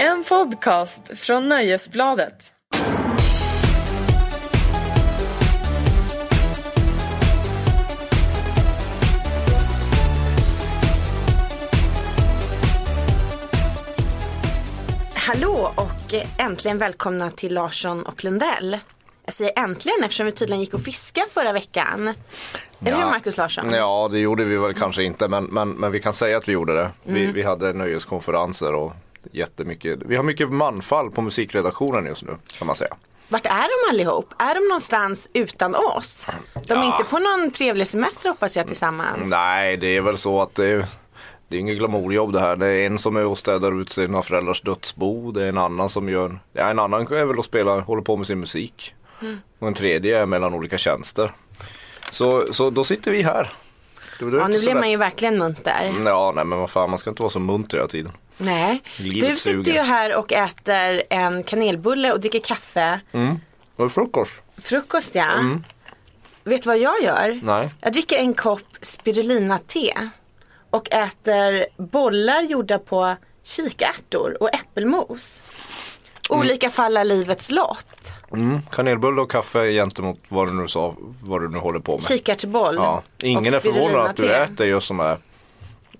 En podcast från Nöjesbladet. Hallå och äntligen välkomna till Larsson och Lundell. Jag säger äntligen eftersom vi tydligen gick och fiskade förra veckan. Eller hur Markus Larsson? Ja, det gjorde vi väl kanske inte, men, men, men vi kan säga att vi gjorde det. Vi, Mm. vi hade nöjeskonferenser och jättemycket. Vi har mycket manfall på musikredaktionen just nu, kan man säga. Vart är de allihop? Är de någonstans utan oss? De är Ja. inte på någon trevlig semester hoppas jag tillsammans. Nej, det är väl så att det är, det är inget glamourjobb det här. Det är en som är och städar ut sina föräldrars dödsbo. Det är en annan som gör, ja, en annan är väl och spelar, håller på med sin musik. Mm. Och en tredje är mellan olika tjänster. Så, så då sitter vi här. Det, är Ja, nu blir man ju verkligen munter. Ja, nej men vad fan, man ska inte vara så munter hela tiden. Nej. Livet Du sitter suger. ju här och äter en kanelbulle och dricker kaffe. Var det frukost? Frukost ja. Vet du vad jag gör? Mm. Nej. Jag dricker en kopp spirulina-te. Och äter bollar gjorda på kikärtor och äppelmos. Olika faller livets lott. Mm, kanelbulle och kaffe gentemot vad du nu sa, vad du nu håller på med. Kikärtsboll. Ja, ingen är förvånad att du äter just som är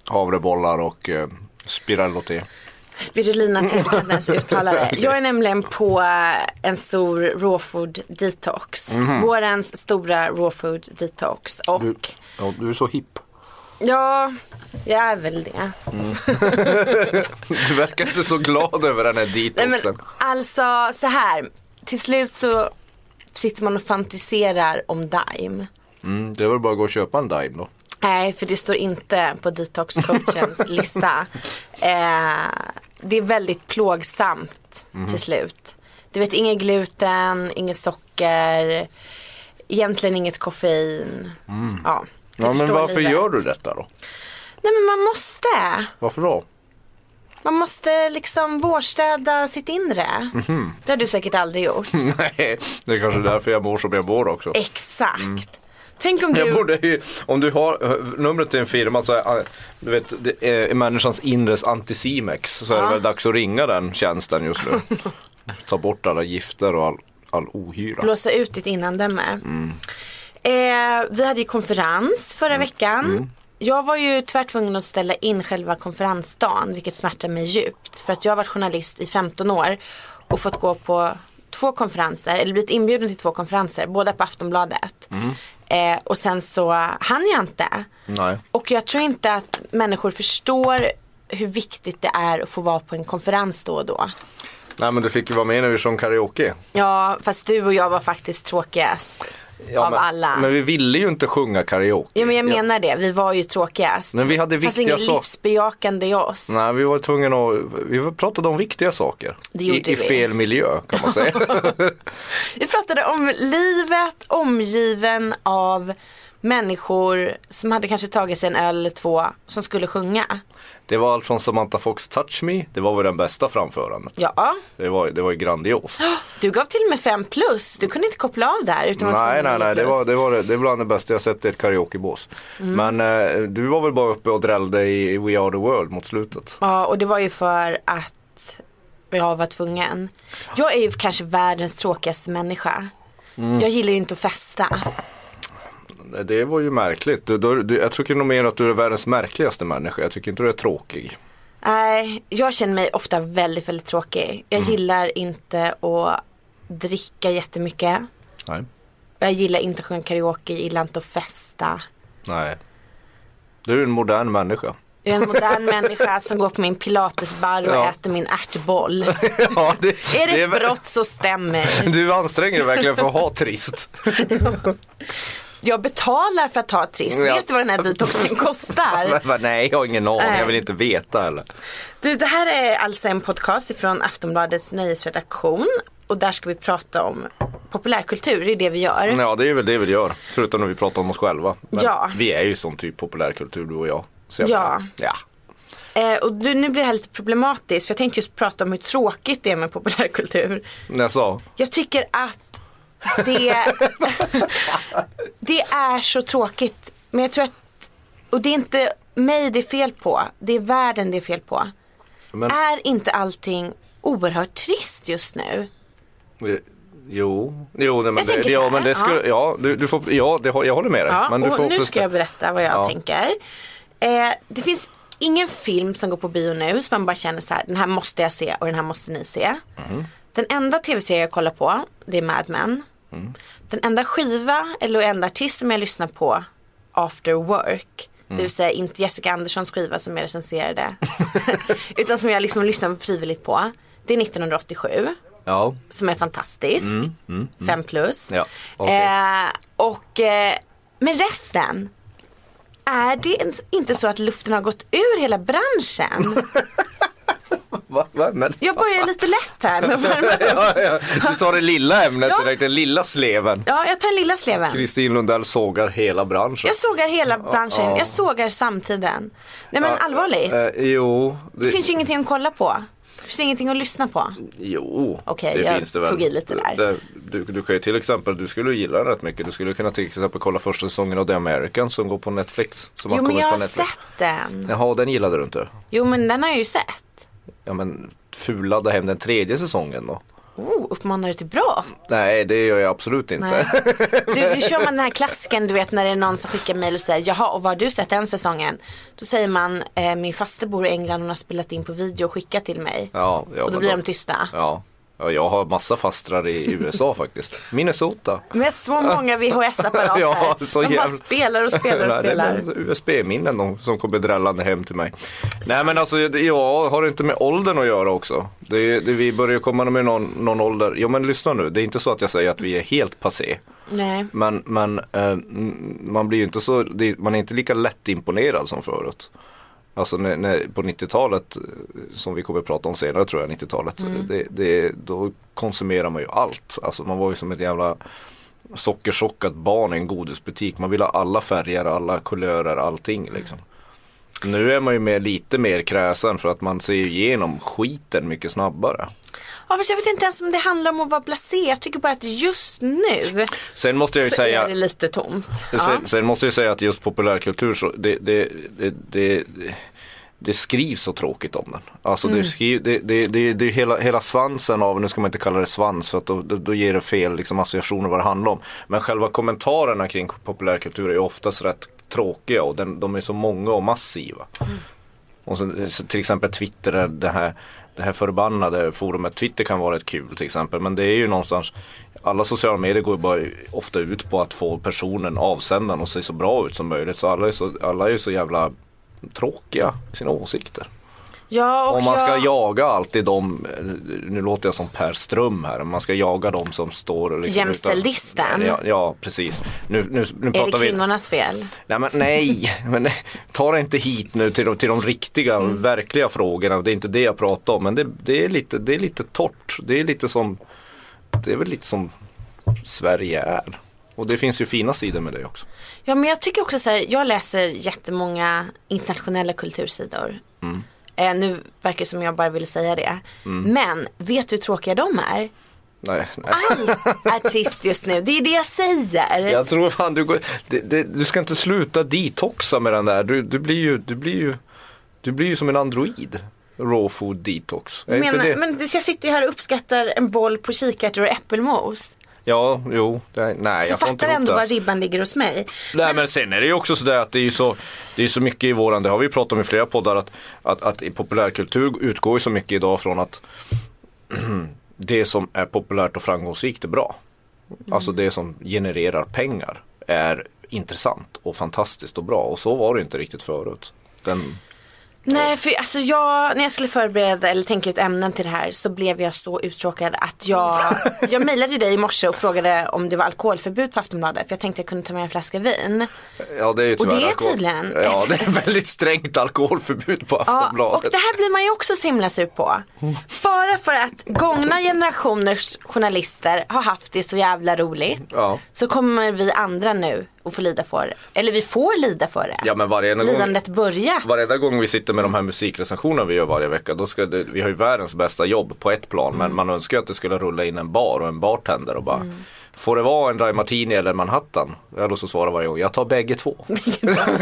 havrebollar och eh, spirello-te. Spirulina-te, kan jag inte ens uttala det. Jag är nämligen på eh, en stor raw food detox. Vårens stora raw food detox. Och. Du, ja, du är så hipp. ja, jag är väl det. Du verkar inte så glad över den här Nej, detoxen. men, alltså så här. Till slut så sitter man och fantiserar om Daim. Mm, det väl bara att gå och köpa en Daim då. Nej, för det står inte på detoxcoachens lista. Eh, det är väldigt plågsamt Mhm. till slut. Du vet, inget gluten, inget socker, egentligen inget koffein. Ja, Mm. Ja, men förstår varför livet. gör du detta då? Nej, men man måste. Varför då? Man måste liksom vårstäda sitt inre. Mhm. Det har du säkert aldrig gjort. Nej, det är kanske därför jag mår som jag mår också. Exakt. Tänk om Jag du... borde om du har numret till en firma så är, eh, du vet, det är människans inres antisimex så är det väl dags att ringa den tjänsten just nu. Ta bort alla gifter och all, all ohyra. blåsa ut ditt innandöme. Mm. Eh, vi hade ju konferens förra veckan. Mm. Jag var ju tyvärr tvungen att ställa in själva konferensdagen vilket smärtar mig djupt. För att jag har varit journalist i 15 år och fått gå på två konferenser, eller blivit inbjuden till två konferenser, båda på Aftonbladet. Mm. Eh, och sen så hann jag inte. Nej. Och jag tror inte att människor förstår hur viktigt det är att få vara på en konferens då och då. Nej men du fick ju vara med vi sjöng karaoke. Ja, fast du och jag var faktiskt tråkigast Ja, av men, alla. Men vi ville ju inte sjunga karaoke. Ja men jag menar det, vi var ju tråkigast. Men vi hade Fast viktiga inget saker. livsbejakande i oss. Nej, vi var tvungna att, vi pratade om viktiga saker. Det gjorde I, I vi. fel miljö kan man säga. Vi pratade om livet omgiven av människor som hade kanske tagit sig en öl eller två som skulle sjunga. Det var allt från Samantha Fox Touch Me, det var väl den bästa framförandet. Ja, Det var, det var ju grandiost. du gav till och med fem plus. Du kunde inte koppla av där utan Nej, nej, nej, ge det var, det var, det, det är bland det bästa jag sett i ett karaokebås. Mm. Men eh, du var väl bara uppe och drällde i We Are The World mot slutet. Ja, och det var ju för att jag var tvungen. Jag är ju kanske världens tråkigaste människa. Mm. Jag gillar ju inte att festa. Det var ju märkligt. Du, du, du, jag tycker nog mer att du är världens märkligaste människa. Jag tycker inte du är tråkig. Nej, jag känner mig ofta väldigt, väldigt tråkig. Jag Mm. gillar inte att dricka jättemycket. Nej. Jag gillar inte att sjunga karaoke, jag gillar inte att festa. Nej. Du är en modern människa. Jag är en modern människa som går på min pilatesbar och Ja. äter min ärtboll. ja, det, Är det, det ett brott så stämmer. Du anstränger dig verkligen för att ha trist. Jag betalar för att ha trist. Ja. Vet du vad den här detoxen kostar? Nej, jag har ingen aning. Jag vill inte veta heller. Du, det här är alltså en podcast från Aftonbladets nöjesredaktion. Och där ska vi prata om populärkultur, det är det vi gör. Ja, det är väl det vi gör. Förutom när vi pratar om oss själva. Men Ja. Vi är ju sån typ populärkultur du och jag. Ja. ja. Eh, och du, nu blir det här lite problematiskt för jag tänkte just prata om hur tråkigt det är med populärkultur. Jag sa. Jag tycker att det, det är så tråkigt. Men jag tror att, och det är inte mig det är fel på, det är världen det är fel på. Men, Är inte allting oerhört trist just nu. Eh, Jo, jo nej, men, det, ja, här, men det skulle, ja, du, du får, ja det, jag håller med dig. Ja, men du och får nu ska jag berätta vad jag Ja. tänker. Eh, det finns ingen film som går på bio nu som man bara känner så här, den här måste jag se och den här måste ni se. Mm. Den enda tv-serie jag kollar på, det är Mad Men. Mm. Den enda skiva eller enda artist som jag lyssnar på after work. Det Mm. vill säga inte Jessica Anderssons skiva som jag recenserade. utan som jag liksom lyssnar frivilligt på. Det är 1987 Ja, som är fantastisk. Fem plus. Ja, okej. eh, och, eh, men resten. Är det inte så att luften har gått ur hela branschen? va, va? Men, Jag börjar lite lätt här. Men vad- ja, ja. Du tar det lilla ämnet Ja. direkt, den lilla sleven. ja, jag tar den lilla sleven. Kristin Lundell sågar hela branschen. Jag sågar hela branschen. Ja. Jag sågar samtiden. Nej men allvarligt. Eh, jo, det, Det finns ju ingenting att kolla på. Det finns ingenting att lyssna på. Jo, Okej, det jag finns det väl. tog i lite där. Du, du kan ju till exempel, du skulle gilla den rätt mycket. Du skulle kunna till exempel kolla första säsongen av The American som går på Netflix. Som Jo men jag har sett den. Jaha, den gillade du inte? Jo men den har jag ju sett. Ja men fulade hem den tredje säsongen då? Oh, uppmanar till brott? Nej, det gör jag absolut inte. Du, du kör man den här klassiken du vet när det är någon som skickar mejl och säger jaha och vad har du sett den säsongen? Då säger man eh, min faster bor i England och hon har spelat in på video och skickat till mig. Ja, ja, och då blir de tysta. Ja. Ja, jag har massa fastrar i USA faktiskt. Minnesota. Med så många VHS-apparater. Ja, så de bara spelar och spelar och spelar. USB-minnen som kommer drällande hem till mig. Nej men alltså, ja, har det inte med åldern att göra också? Det, det, vi börjar komma med någon, någon ålder. Jo men lyssna nu, det är inte så att jag säger att vi är helt passé. Nej. Men, men eh, man blir ju inte så, man är inte lika lätt imponerad som förut. Alltså när, när, på 90-talet, eh, som vi kommer att prata om senare tror jag, 90-talet, det, det, då konsumerar man ju allt. Alltså man var ju som ett jävla sockersockat barn i en godisbutik. Man vill ha alla färger, alla kulörer, allting liksom. Nu är man ju med lite mer kräsen för att man ser igenom skiten mycket snabbare. Ja, fast jag vet inte ens om det handlar om att vara blasé. Jag tycker bara att just nu Sen måste jag ju så säga är det lite tomt. Ja. Sen, sen måste jag säga att just populärkultur så det, det, det, det, det skrivs så tråkigt om den. Alltså Mm. det, skriv, det, det, det, det är hela, hela svansen av, nu ska man inte kalla det svans för att då, då, ger det fel liksom, associationer vad det handlar om. Men själva kommentarerna kring populärkultur är oftast rätt tråkiga och den, de är så många och massiva. Mm. Och så, så till exempel Twitter, är det här, det här förbannade forumet Twitter kan vara ett kul till exempel. Men det är ju någonstans alla sociala medier går ju bara ofta ut på att få personen, avsändaren att se så bra ut som möjligt. Så alla är så, alla är ju så jävla tråkiga i sina åsikter. Ja, Om man ska jag... jaga alltid de, nu låter jag som Per Ström här, men man ska jaga de som står liksom Jämställdisten. Ja, ja precis. Nu, nu, nu Är pratar det vi kvinnornas fel? Nej men nej, men ta det inte hit nu till de, till de riktiga, Mm. verkliga frågorna. Det är inte det jag pratar om. Men det, det, är lite, det är lite torrt. Det är lite som, det är väl lite som Sverige är. Och det finns ju fina sidor med det också. Ja men jag tycker också så här, jag läser jättemånga internationella kultursidor. Mm. Eh, nu verkar det som jag bara vill säga det. Men vet du hur tråkiga de är? Nej, nej. Allt är trist just nu, det är det jag säger. Jag tror fan du går, det, det, du ska inte sluta detoxa med den där. Du, du, blir ju, du, blir ju, du blir ju som en android. Raw food detox. Men, det? men jag sitter ju här och uppskattar en boll på kikärtor och äppelmos. Ja, jo. Det, nej, Så jag får inte fattar ändå var ribban ligger hos mig. Nej men sen är det ju också sådär att det är ju så, det är så mycket i våran, det har vi pratat om i flera poddar, att, att, att i populärkultur utgår ju så mycket idag från att det som är populärt och framgångsrikt är bra. Alltså det som genererar pengar är intressant och fantastiskt och bra och så var det inte riktigt förut. Den, Nej, för alltså jag, när jag skulle förbereda eller tänka ut ämnen till det här så blev jag så uttråkad att jag, jag mejlade dig i morse och frågade om det var alkoholförbud på Aftonbladet för jag tänkte jag kunde ta med en flaska vin. ja det är ju Och det tyvärr är alkohol- tydligen Ja det är väldigt strängt alkoholförbud på Ja, Aftonbladet. och det här blir man ju också så himla sur på. Bara för att gångna generationers journalister har haft det så jävla roligt. Ja. Så kommer vi andra nu och får lida för det. Eller vi får lida för det. Ja men gång, Lidandet börjat. varenda gång vi sitter med de här musikrecensionerna vi gör varje vecka, då ska det, vi har ju världens bästa jobb på ett plan, men man önskar ju att det skulle rulla in en bar och en bartender och bara Får det vara en dry martini eller en Manhattan? Ja då så svarar varje gång, jag tar bägge två.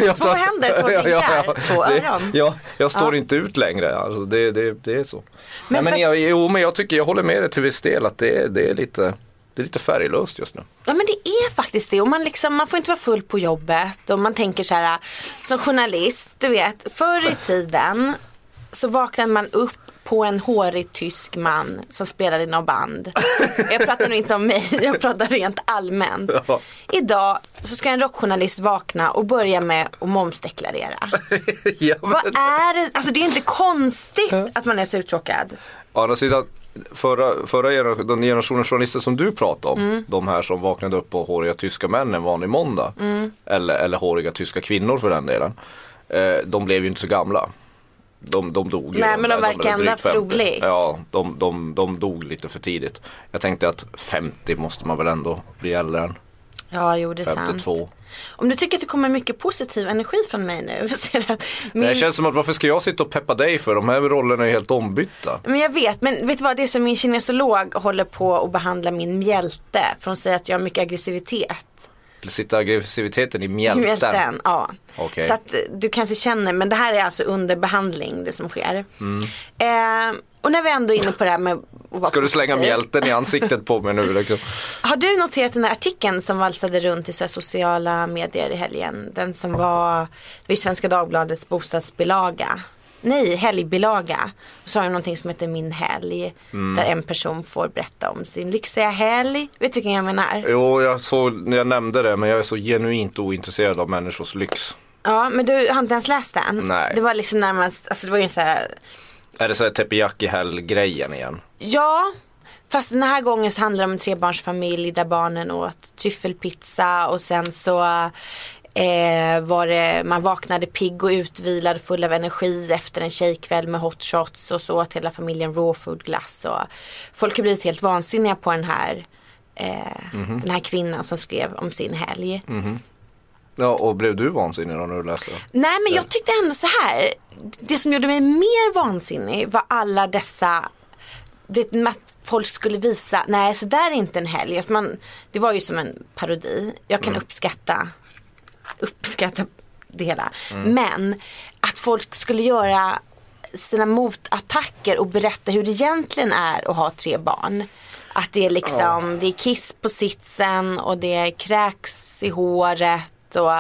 Jag Två händer, två fingrar, två det, öron. Ja, jag står Ja. inte ut längre. Alltså, det, det, det är så. Men Men, men jag, jo, men jag tycker, jag håller med dig till viss del att det, det, är, lite, det är lite färglöst just nu. Ja men det är faktiskt det och man, liksom, man får inte vara full på jobbet och man tänker så här som journalist, du vet förr i tiden så vaknade man upp på en hårig tysk man som spelade i något band. Jag pratar nu inte om mig, jag pratar rent allmänt. Ja. Idag så ska en rockjournalist vakna och börja med att momsdeklarera. ja, Vad är det? Alltså det är inte konstigt att man är så uttråkad. Å andra sidan, förra, förra generationen, den generationen journalister som du pratade om, Mm. de här som vaknade upp på håriga tyska män en vanlig måndag, Mm. eller, eller håriga tyska kvinnor för den delen, eh, de blev ju inte så gamla. De, de dog ju. Nej, men de verkar ändå haft 50. roligt. Ja, de, de, de dog lite för tidigt. Jag tänkte att 50 måste man väl ändå bli äldre än. Ja, jo det är sant. 52. Om du tycker att det kommer mycket positiv energi från mig nu. Ser du att min... Det känns som att varför ska jag sitta och peppa dig för? De här rollerna är helt ombytta. Men jag vet, men vet du vad? Det är som min kinesolog håller på att behandla min mjälte. För hon säger att jag har mycket aggressivitet. Sitta aggressiviteten i mjälten. mjälten, ja. Okej. Så att eh, du kanske känner, men det här är alltså under behandling det som sker. Mm. Eh, och när vi ändå är inne på det här med att vara Ska du slänga positiv. mjälten i ansiktet på mig nu? Liksom? Har du noterat den där artikeln som valsade runt i så här sociala medier i helgen? Den som var, i Svenska Dagbladets bostadsbilaga. Nej, helgbilaga. Och så har de någonting som heter Min helg. Mm. Där en person får berätta om sin lyxiga helg. Vet du vilken jag menar? Jo, jag, såg, jag nämnde det men jag är så genuint ointresserad av människors lyx. Ja, men du har inte ens läst den? Nej. Det var liksom närmast, alltså det var ju så här, Är det så här teppanyaki-helg-grejen igen? ja. Fast den här gången så handlar det om en trebarnsfamilj där barnen åt tryffelpizza och sen så eh, var det, man vaknade pigg och utvilad full av energi efter en tjejkväll med hot shots och så åt hela familjen raw food glass och folk har blivit helt vansinniga på den här eh, den här kvinnan som skrev om sin helg. Ja, och blev du vansinnig då när du läste det? Nej men jag tyckte ändå så här. Det som gjorde mig mer vansinnig var alla dessa vet, att folk skulle visa, nej så där är inte en helg. Att man, det var ju som en parodi. Jag kan uppskatta, uppskatta det hela. Men att folk skulle göra sina motattacker och berätta hur det egentligen är att ha tre barn. Att det är liksom, det är kiss på sitsen och det är kräks i håret och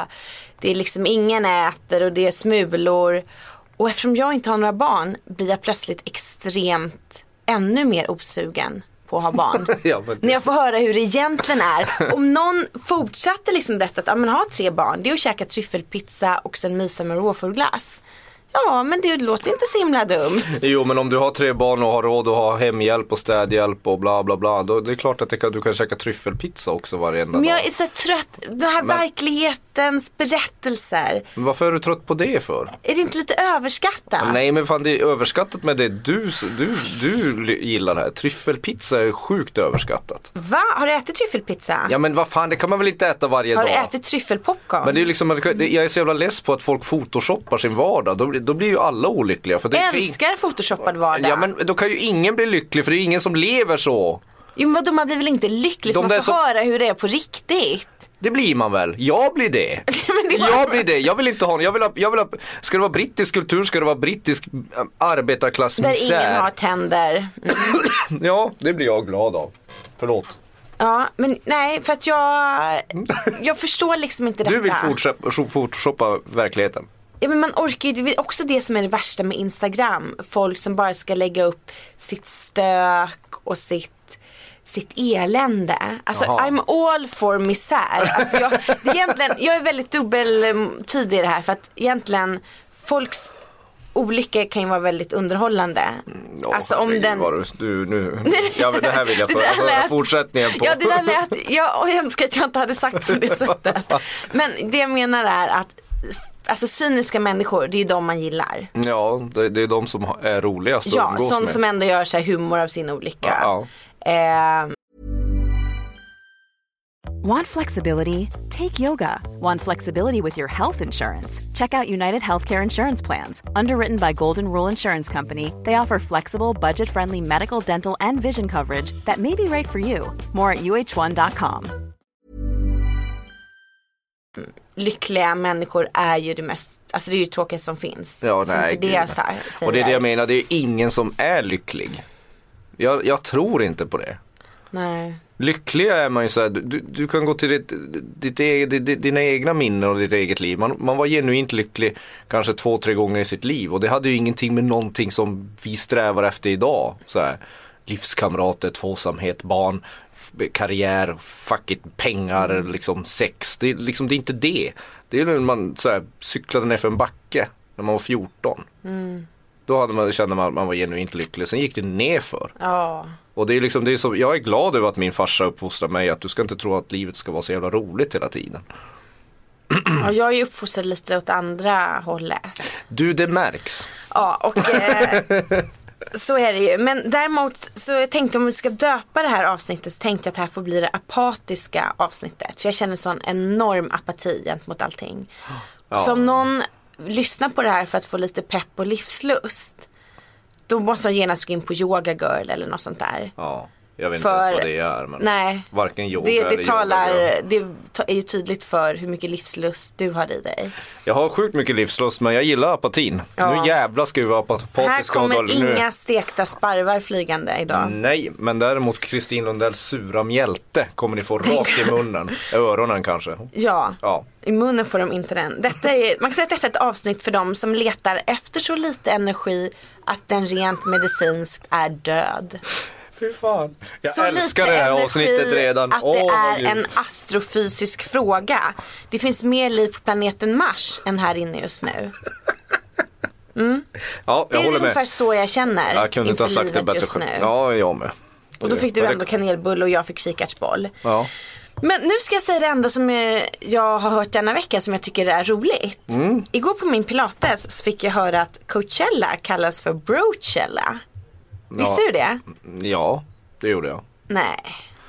det är liksom ingen äter och det är smulor. Och eftersom jag inte har några barn blir jag plötsligt extremt ännu mer osugen på att ha barn. Ja, men- När jag får höra hur det egentligen är. Om någon fortsatte liksom berätta att ja, men ha tre barn, det är att käka tryffelpizza och sen mysa med råfuglass. Ja men det låter inte så himla dumt. Jo, men om du har tre barn och har råd att ha hemhjälp och städhjälp och bla bla bla. Då det är klart att det kan, du kan käka tryffelpizza också varenda Men dag. jag är så trött, den här verklighetens berättelser. Men varför är du trött på det för? Är det inte lite överskattat? Nej men fan det är överskattat med det du, du, du gillar här. Tryffelpizza är sjukt överskattat. Va? Har du ätit tryffelpizza? Ja men vad fan det kan man väl inte äta varje Har dag? du ätit tryffelpopcorn? Men det är liksom, jag är så jävla less på att folk photoshoppar sin vardag. Då blir ju alla olyckliga. För det kan ju- Älskar photoshoppad vardag. Ja men då kan ju ingen bli lycklig för det är ingen som lever så. Jo men vadå man blir väl inte lycklig för De man får som- höra hur det är på riktigt. Det blir man väl? Jag blir det. Det Jag blir det. Jag vill inte ha, jag vill ha, jag vill ha ska det vara brittisk kultur ska det vara brittisk äh, Där arbetarklassmisär. ingen har tänder. Ja, det blir jag glad av. Förlåt. Ja men nej för att jag, jag förstår liksom inte detta. Du vill photoshoppa verkligheten. Ja men man orkar ju, det är också det som är det värsta med Instagram. Folk som bara ska lägga upp sitt stök och sitt sitt elände. Alltså Jaha. I'm all for misär. Alltså jag, det är egentligen, jag är väldigt dubbeltydig i det här för att egentligen folks olycka kan ju vara väldigt underhållande. Ja, alltså om den... vad Du, nu, ja, det här vill jag få höra lät- fortsättningen på. Ja det där lät, jag önskar att jag inte hade sagt på det sättet. Men det jag menar är att Alltså cyniska människor, det är ju de man gillar. Ja, det, det är de som är roligast att Ja, umgås sån med. som ändå gör så här humor av sin olycka. Ja, Eh, Want flexibility? Take yoga. Want flexibility with your health insurance? Check out United Healthcare Insurance Plans. Underwritten by Golden Rule Insurance Company, they offer flexible, budget friendly medical, dental, and vision coverage that may be right for you. More at uh1.com. Lyckliga människor är ju det mest, alltså det är ju det tråkigaste som finns. Ja, Så nej, inte det jag nej. sa- säger. Och det är det jag menar, det är ingen som är lycklig. Jag, jag tror inte på det. Nej. Lyckliga är man ju såhär, du, du kan gå till ditt, ditt ditt, dina egna minnen och ditt eget liv. Man, man var genuint lycklig kanske två, tre gånger i sitt liv och det hade ju ingenting med någonting som vi strävar efter idag. Så här, livskamrater, tvåsamhet, barn, karriär, fuck it, pengar, liksom sex. Det, är liksom, det är inte det. Det är när man så här, cyklade ner för en backe när man var 14. Då hade man, kände man att man var genuint lycklig. Sen gick det ner för. Ja. Och det är liksom, det är så, jag är glad över att min farsa uppfostrar mig att du ska inte tro att livet ska vara så jävla roligt hela tiden. Och jag är uppfostrad lite åt andra hållet. Du, det märks. Ja, och eh, så är det ju. Men däremot så jag tänkte om vi ska döpa det här avsnittet så tänkte jag att det här får bli det apatiska avsnittet. För jag känner sån enorm apati gentemot allting. Så om någon lyssnar på det här för att få lite pepp och livslust. Då måste de genast gå in på yoga girl eller något sånt där. Ja, jag vet inte För- ens vad det är. Men Nej. Varken yoga Det, eller det, talar, yoga. det är ju tydligt för hur mycket livslust du har i dig. Jag har sjukt mycket livslust men jag gillar apatin. Ja. Nu jävlar ska vi vara Här apatiska. och kommer dåliga. Nu- inga stekta sparvar flygande idag. Nej, men däremot Kristin Lundells sura mjälte kommer ni få rakt i munnen. Öronen kanske. Ja. Ja. I munnen får de inte den. Detta är, man kan säga att detta är ett avsnitt för dem som letar efter så lite energi att den rent medicinskt är död. Fy fan. Jag så älskar det här avsnittet redan. Att det är en astrofysisk fråga. Det finns mer liv på planeten Mars än här inne just nu. Ja, Det jag är håller ungefär med. så jag känner Jag kunde inte ha sagt det livet bättre just själv. nu. Ja, jag med. Och då fick du det- ändå kanelbulle och jag fick kikärtsboll. Ja. Men nu ska jag säga det enda som eh, jag har hört denna vecka som jag tycker är roligt. Mm. Igår på min pilates så fick jag höra att Coachella kallas för Brochella. Visste du det? ja, det gjorde jag. Nej.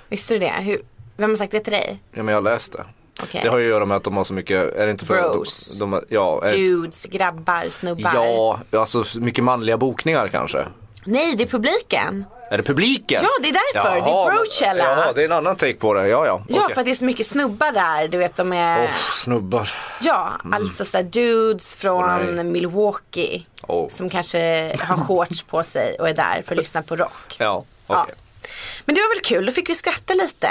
Visste du det? Hur, vem har sagt det till dig? Ja, men jag läste. Okej. Det har ju att göra med att de har så mycket, är det inte för Bros. De, de, ja, är, Dudes, grabbar, snubbar. ja, alltså mycket manliga bokningar kanske. Nej, det är publiken. Är det publiken? Ja, det är därför. Det är Brochella. Jaha, det är en annan take på det. Ja, ja. Ja, för att det är så mycket snubbar där. Du vet, de är... Åh, snubbar. Ja, alltså sådär dudes från nej. Milwaukee. Åh. Som kanske har shorts på sig och är där för att lyssna på rock. Ja, Ja. okej. Men det var väl kul, då fick vi skratta lite.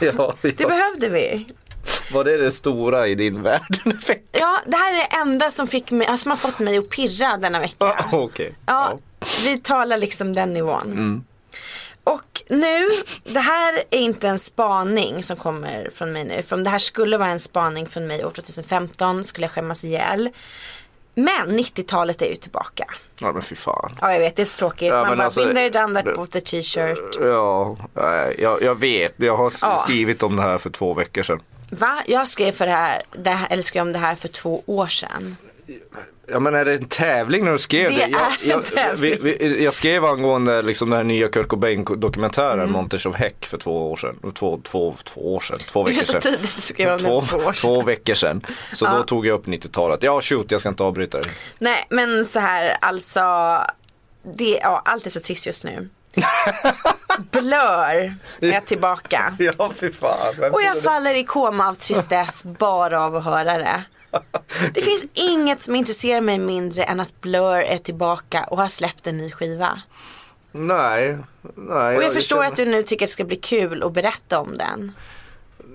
Ja, Det ja. behövde vi. Var det det stora i din värld? Ja, det här är det enda som, fick mig, alltså, som har fått mig att pirra denna vecka. Ja, Okej. Ja, vi talar liksom den nivån. Mm. Och nu, det här är inte en spaning som kommer från mig nu. För om det här skulle vara en spaning från mig år 2015 skulle jag skämmas ihjäl. Men 90-talet är ju tillbaka. Ja men fy fan. Ja jag vet, det är så tråkigt. Ja, Man bara, alltså- there, done that, bought the t-shirt. Ja, jag, jag vet. Jag har Ja. skrivit om det här för två veckor sedan. Va? Jag skrev, för det här, det här, eller skrev om det här för två år sedan. Ja men är det en tävling när du skrev Det det? Jag, jag, vi, vi, jag skrev angående liksom den här nya Kurt Cobain-dokumentären Mm. Montage of Heck för två år sedan. Två, två, två år sedan, två Det är veckor så sedan. tidigt skriva om Två, två år två sedan. veckor sedan. Så då tog jag upp 90-talet. Ja shoot, jag ska inte avbryta dig. Nej men så här alltså. Det, ja, allt är så trist just nu. Blur är tillbaka. Ja fy fan. Och jag faller i koma av tristess bara av att höra det. Det finns inget som intresserar mig mindre än att Blur är tillbaka och har släppt en ny skiva. Nej. nej Och jag förstår känner- att du nu tycker att det ska bli kul att berätta om den.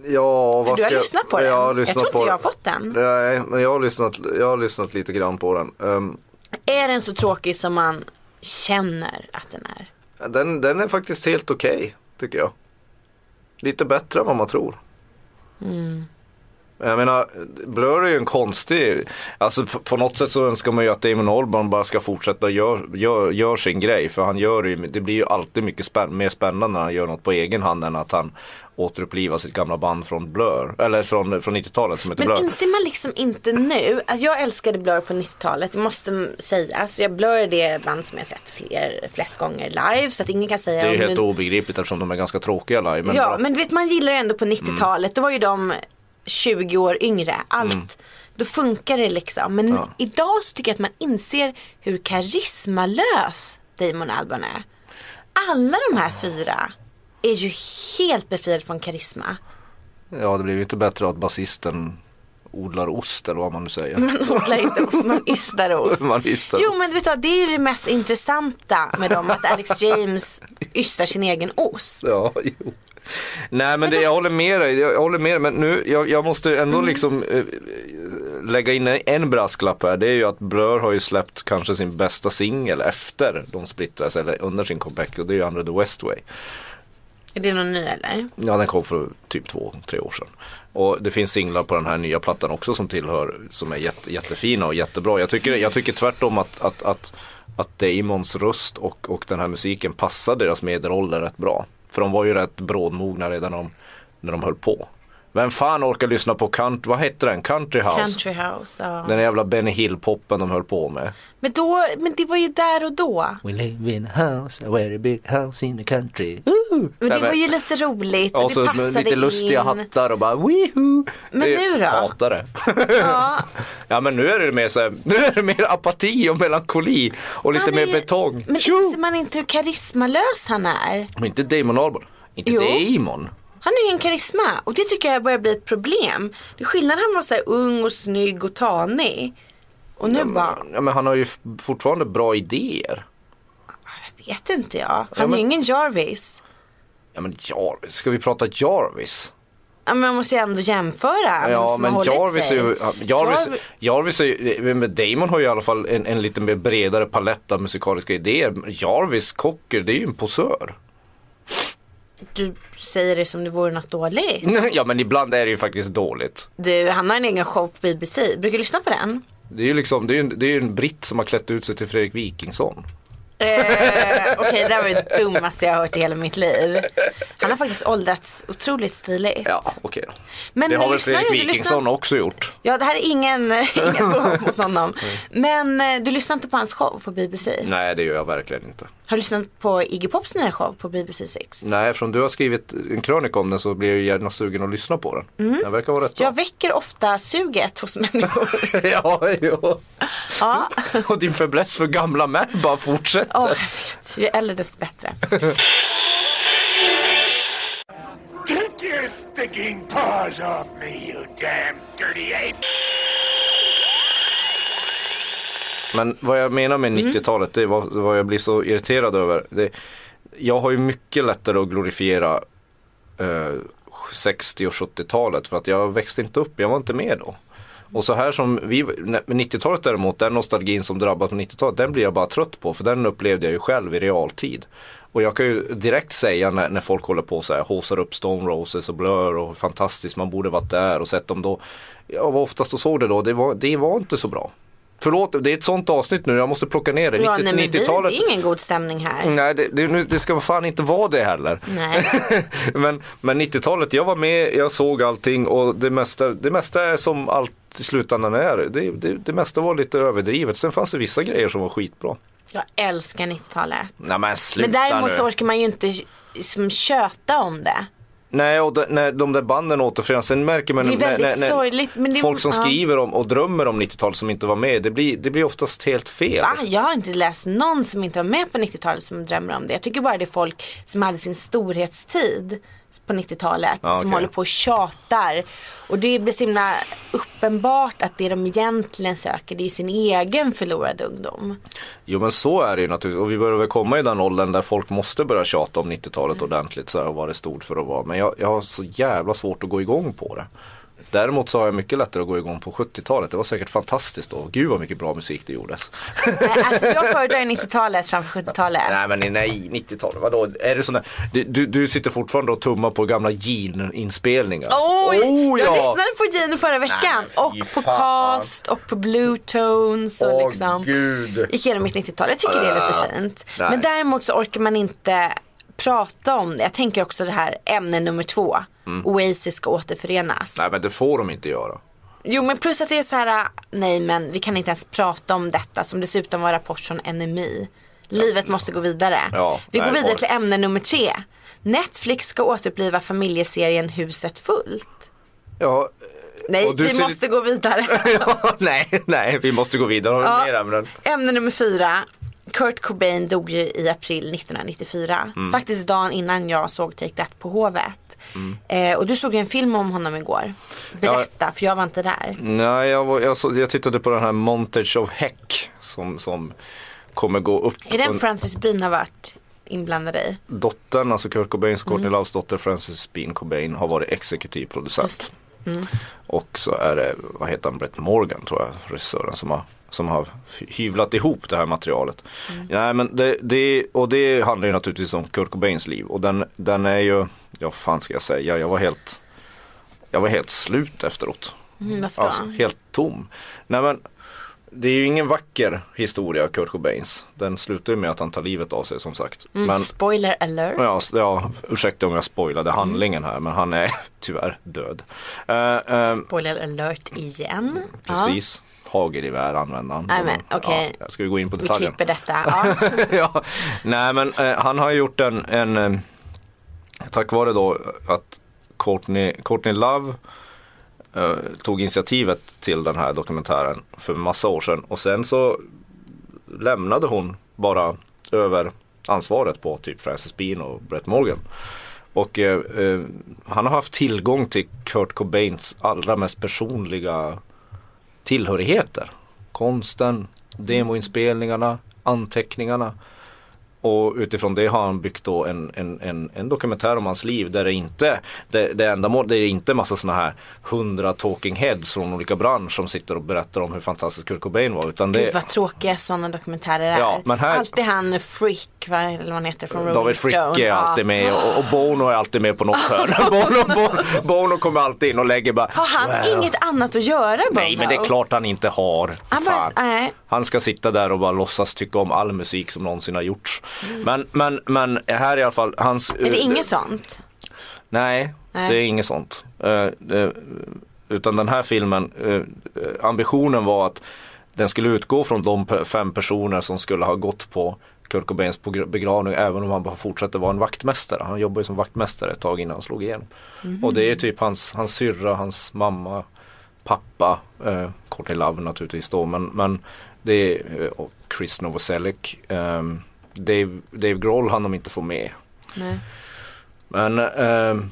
Ja, vad du har ska jag- lyssnat på den. Jag, har Jag lyssnat tror inte på jag har den. fått den. Nej, men jag har lyssnat, jag har lyssnat lite grann på den. Ehm, Är den så tråkig som man känner att den är? den, den är faktiskt helt okej, tycker jag. Lite bättre än vad man tror. Jag menar, Blur är ju en konstig, alltså på, på något sätt så önskar man ju att Damon Albarn bara ska fortsätta göra gör, gör sin grej. För han gör ju, det blir ju alltid mycket spänn, mer spännande när han gör något på egen hand än att han återupplivar sitt gamla band från Blur, eller från, från 90-talet som heter Men Blur. inser man liksom inte nu, att jag älskade Blur på 90-talet, det måste sägas. Jag Blur är det band som jag sett fler, flest gånger live så att ingen kan säga Det är ju helt obegripligt eftersom de är ganska tråkiga live. Men ja, bra. men vet man gillar ändå på 90-talet, då var ju de 20 år yngre. Allt, då funkar det liksom. Men Ja. idag så tycker jag att man inser hur karismalös Damon Albarn är. Alla de här fyra är ju helt befriade från karisma. Ja, det blir ju inte bättre att basisten odlar ost eller vad man nu säger. Man odlar inte ost, man ystar ost. Man ystar Jo men vet du vad, det är ju det mest intressanta med dem, att Alex James ystar sin egen ost. Ja, jo. Nej men det, jag håller med dig, jag håller med dig, men nu, jag, jag måste ändå liksom eh, lägga in en brasklapp här. Det är ju att Blur har ju släppt kanske sin bästa singel efter de splittrades, eller under sin comeback, och det är ju Under the West Way. Är det någon ny eller? Ja den kom för typ två, tre år sedan. Och det finns singlar på den här nya plattan också som tillhör, som är jätte, jättefina och jättebra. Jag tycker, jag tycker tvärtom att, att, att, att Damons röst och, och den här musiken passar deras medelålder rätt bra. För de var ju rätt brådmogna redan när de, när de höll på. Vem fan orkar lyssna på country, vad hette den? Country House? Country House, ja. Den jävla Benny Hill-poppen de höll på med. Men, då, men det var ju där och då. We live in a house, a very big house in the country. Men det var ju lite roligt och, Och så det med passade lite lustiga in. hattar och bara woohoo. Men Det- nu då? Hatar det. Ja, Ja men nu är det mer så här, nu är det mer apati och melankoli och lite han mer är- betong. Men inser man inte hur karismalös han är? Men inte Damon Albarn. Inte Jo. Damon. Han är ju en karisma och det tycker jag börjar bli ett problem. Det är skillnad han var så här ung och snygg och tanig. Och nu bara, Ja men han har ju fortfarande bra idéer. vet inte jag. Han Ja, men- är ju ingen Jarvis. Ja men Jarvis, ska vi prata Jarvis? Ja, men man måste ju ändå jämföra. Ja men Jarvis är ju, ja, Jarvis, Jarvi- Jarvis är ju, men Damon har ju i alla fall en, en lite mer bredare palett av musikaliska idéer. Jarvis Cocker, det är ju en posör. Du säger det som det vore något dåligt. Ja men ibland är det ju faktiskt dåligt. Du, han har en egen show på BBC. Brukar du lyssna på den? Det är ju liksom, det är ju en, det är ju en britt som har klätt ut sig till Fredrik Wikingsson. Eh, Okej, det här var det dummaste jag har hört i hela mitt liv. Han har faktiskt åldrats otroligt stiligt. Ja, okej då. Men Det har väl Fredrik Wikingsson också gjort. Ja, det här är ingen, ingen mot honom. Men eh, du lyssnar inte på hans show på BBC? Nej, det gör jag verkligen inte. Har du lyssnat på Iggy Pops nya show på BBC 6? Nej, eftersom du har skrivit en krönika om den så blir jag gärna sugen att lyssna på den. Den verkar vara rätt bra. Jag väcker ofta suget hos människor. ja, jo. Ja, Och din fäbless för gamla män bara fortsätter. Åh, jag vet. Ju äldre desto bättre. Take your stinking paws off me, you damn dirty ape! Men vad jag menar med 90-talet, det är vad, vad jag blir så irriterad över. Det, jag har ju mycket lättare att glorifiera eh, 60 och 70-talet för att jag växte inte upp, jag var inte med då. Och så här som vi, med 90-talet däremot, den nostalgin som drabbat på 90-talet, den blir jag bara trött på för den upplevde jag ju själv i realtid. Och jag kan ju direkt säga när, när folk håller på så här, håsar upp Stone Roses och Blur och fantastiskt, man borde varit där och sett dem då. Jag var oftast och såg det då, det var, det var inte så bra. Förlåt, det är ett sånt avsnitt nu, jag måste plocka ner det. Ja, 90, nej, men vi, det 90-talet. är ingen god stämning här. Nej, det, det, det ska fan inte vara det heller. Nej. men men 90-talet, jag var med, jag såg allting och det mesta, det mesta är som allt i slutändan är. Det, det, det mesta var lite överdrivet. Sen fanns det vissa grejer som var skitbra. Jag älskar 90-talet. Nej men Men däremot nu. så orkar man ju inte liksom köta om det. Nej, och de, när de där banden återförenas, sen märker man Det är väldigt när, när sorgligt, men det- folk som ja. skriver om och drömmer om 90-talet som inte var med, det blir, det blir oftast helt fel. Va? Jag har inte läst någon som inte var med på 90-talet som drömmer om det. Jag tycker bara det är folk som hade sin storhetstid på 90-talet Ja, som okej. håller på och tjatar. Och det blir så himla uppenbart att det de egentligen söker det är sin egen förlorade ungdom. Jo men så är det ju naturligtvis och vi börjar väl komma i den åldern där folk måste börja tjata om 90-talet ordentligt så här, och vad det stod för att vara. Men jag, jag har så jävla svårt att gå igång på det. Däremot så har jag mycket lättare att gå igång på 70-talet. Det var säkert fantastiskt då. Gud vad mycket bra musik det gjordes. Nej, alltså jag föredrar 90-talet framför 70-talet. Nej men nej, 90-talet, vadå? Är det sån där, du, du, du sitter fortfarande och tummar på gamla Gene-inspelningar? Oh, Jag ja! lyssnade på Gino förra veckan. Nej, och på fan. Cast och på Blue Tones och Åh, liksom. gud. Gick igenom mitt 90-tal. Jag tycker det är lite fint. nej. Men däremot så orkar man inte prata om det. Jag tänker också det här ämne nummer två. Oasis ska återförenas. Nej men det får de inte göra. Jo men plus att det är så här, nej men vi kan inte ens prata om detta som dessutom var rapport från NMI. Livet måste gå vidare. Ja, vi nej, går vidare till ämne nummer tre. Netflix ska återuppliva familjeserien Huset fullt. Ja, Nej, vi måste gå vidare. ja nej, nej, vi måste gå vidare. Ja. ämnen? Ämne nummer fyra. Kurt Cobain dog ju i april 1994. Mm. Faktiskt dagen innan jag såg Take That på Hovet. Mm. Eh, och du såg ju en film om honom igår. Berätta, för jag var inte där. Nej, jag, var, jag, så, jag tittade på den här Montage of Heck som, som kommer gå upp. Är den Francis Bean har varit inblandad i? Dottern, alltså Kurt Cobains, Courtney Mm. Loves dotter Frances Bean Cobain har varit exekutiv producent. Mm. Och så är det, vad heter han, Brett Morgan tror jag, regissören som har som har hyvlat ihop det här materialet. Mm. Nej men det, det, och det handlar ju naturligtvis om Kurt Cobains liv och den, den är ju, ja fan ska jag säga, jag var helt, jag var helt slut efteråt. Mm, varför då? Alltså helt tom. Nej men det är ju ingen vacker historia Kurt Cobains. Den slutar ju med att han tar livet av sig som sagt. Mm, Men Spoiler alert. Ja, ja, ursäkta om jag spoilade handlingen här men han är tyvärr död. Eh, eh, Spoiler alert igen. precis. Hagelgevär använde han. Nej, men, okej. Ja, ska vi gå in på Vi detaljen? klipper detta. Ja. nej men eh, han har gjort en, en eh, tack vare då att Courtney, Courtney Love eh, tog initiativet till den här dokumentären för massa år sedan och sen så lämnade hon bara över ansvaret på typ Frances Bean och Brett Morgan. Och eh, eh, han har haft tillgång till Kurt Cobains allra mest personliga tillhörigheter. Konsten, demoinspelningarna, anteckningarna. Och utifrån det har han byggt då en, en, en, en dokumentär om hans liv där det inte, det, det enda må- det är inte massa sådana här hundra talking heads från olika branscher som sitter och berättar om hur fantastisk Kurt Cobain var. Utan det, Gud vad tråkiga sådana dokumentärer är. Ja, men här- Alltid han Frick, vad eller vad han heter från Rolling David Stone. Fricke är Ja. alltid med och, och Bono är alltid med på något hörn. Bono, Bono, Bono kommer alltid in och lägger bara Har han "Well." inget annat att göra Bono? Nej men det är klart han inte har. Han bara. Han ska sitta där och bara låtsas tycka om all musik som någonsin har gjorts. Men, men, men här i alla fall hans... Är det inget sånt? Nej, Nej. det är inget sånt. Eh, det, utan den här filmen, eh, ambitionen var att den skulle utgå från de fem personer som skulle ha gått på Kurt Cobains begravning även om han bara fortsatte vara en vaktmästare. Han jobbade ju som vaktmästare ett tag innan han slog igenom. Och det är typ hans, hans syrra, hans mamma, pappa, eh, Courtney Love naturligtvis då men, men det är, eh, och Chris Novoselic. Eh, Dave, Dave Grohl hann de inte få med. Nej. Men ehm,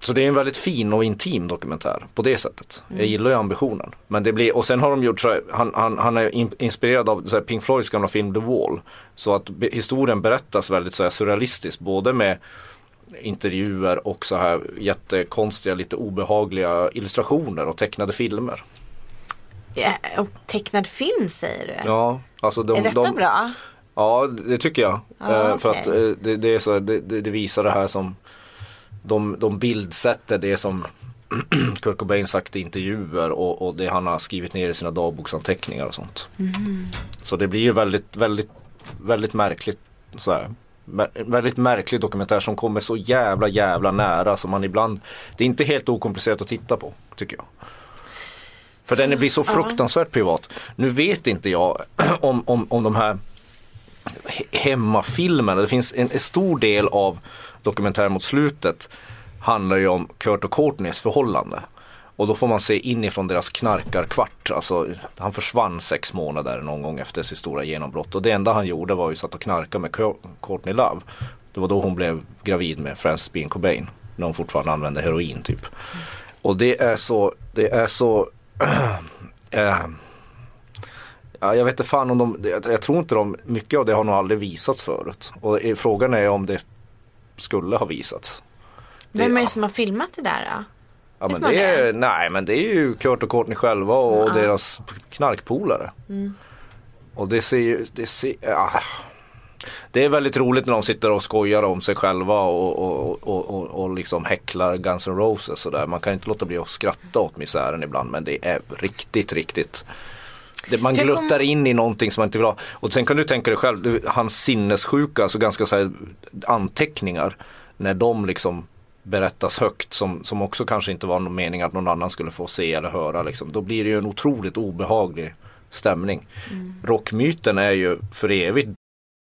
så det är en väldigt fin och intim dokumentär på det sättet. Jag gillar ju ambitionen. Men det blir, och sen har de gjort så här, han, han, han är in, inspirerad av så här Pink Floyds gamla film The Wall. Så att be, historien berättas väldigt så här surrealistiskt. Både med intervjuer och så här jättekonstiga, lite obehagliga illustrationer och tecknade filmer. Ja, och tecknad film säger du? Ja, alltså de, är detta de, bra? Ja, det tycker jag. Ja, Eh, För att eh, det, det, är så, det, det, visar det här som de, de bildsätter det som Kurt Cobain sagt i intervjuer och, och det han har skrivit ner i sina dagboksanteckningar och sånt. Mm. Så det blir ju väldigt, väldigt, väldigt märkligt så här. Väldigt märklig dokumentär som kommer så jävla jävla nära som man ibland Det är inte helt okomplicerat att titta på tycker jag. För den blir så fruktansvärt privat. Nu vet inte jag om, om, om de här Hemmafilmen, hemmafilmerna. Det finns en, en stor del av dokumentären mot slutet handlar ju om Kurt och Courtneys förhållande. Och då får man se inifrån deras knarkarkvart. Alltså, han försvann sex månader någon gång efter sitt stora genombrott. Och det enda han gjorde var ju satt och knarka med Courtney Love. Det var då hon blev gravid med Frances Bean Cobain. När hon fortfarande använde heroin typ. Och det är så, det är så äh, Ja, jag vet inte fan om de, jag, jag tror inte de, mycket av det har nog aldrig visats förut. Och frågan är om det skulle ha visats. Det- Vem är det som har filmat det där då? Ja, men det är, nej men det är ju Kurt och Courtney själva och deras knarkpolare. Mm. Och det ser ju, det ser, ja. Det är väldigt roligt när de sitter och skojar om sig själva och, och, och, och, och liksom häcklar Guns N' Roses och där. Man kan inte låta bli att skratta åt misären ibland men det är riktigt, riktigt det, man jag gluttar kom- in i någonting som man inte vill ha. Och sen kan du tänka dig själv, hans sinnessjuka, alltså ganska så här, anteckningar. När de liksom berättas högt som, som också kanske inte var någon mening att någon annan skulle få se eller höra. Liksom. Då blir det ju en otroligt obehaglig stämning. Rockmyten är ju för evigt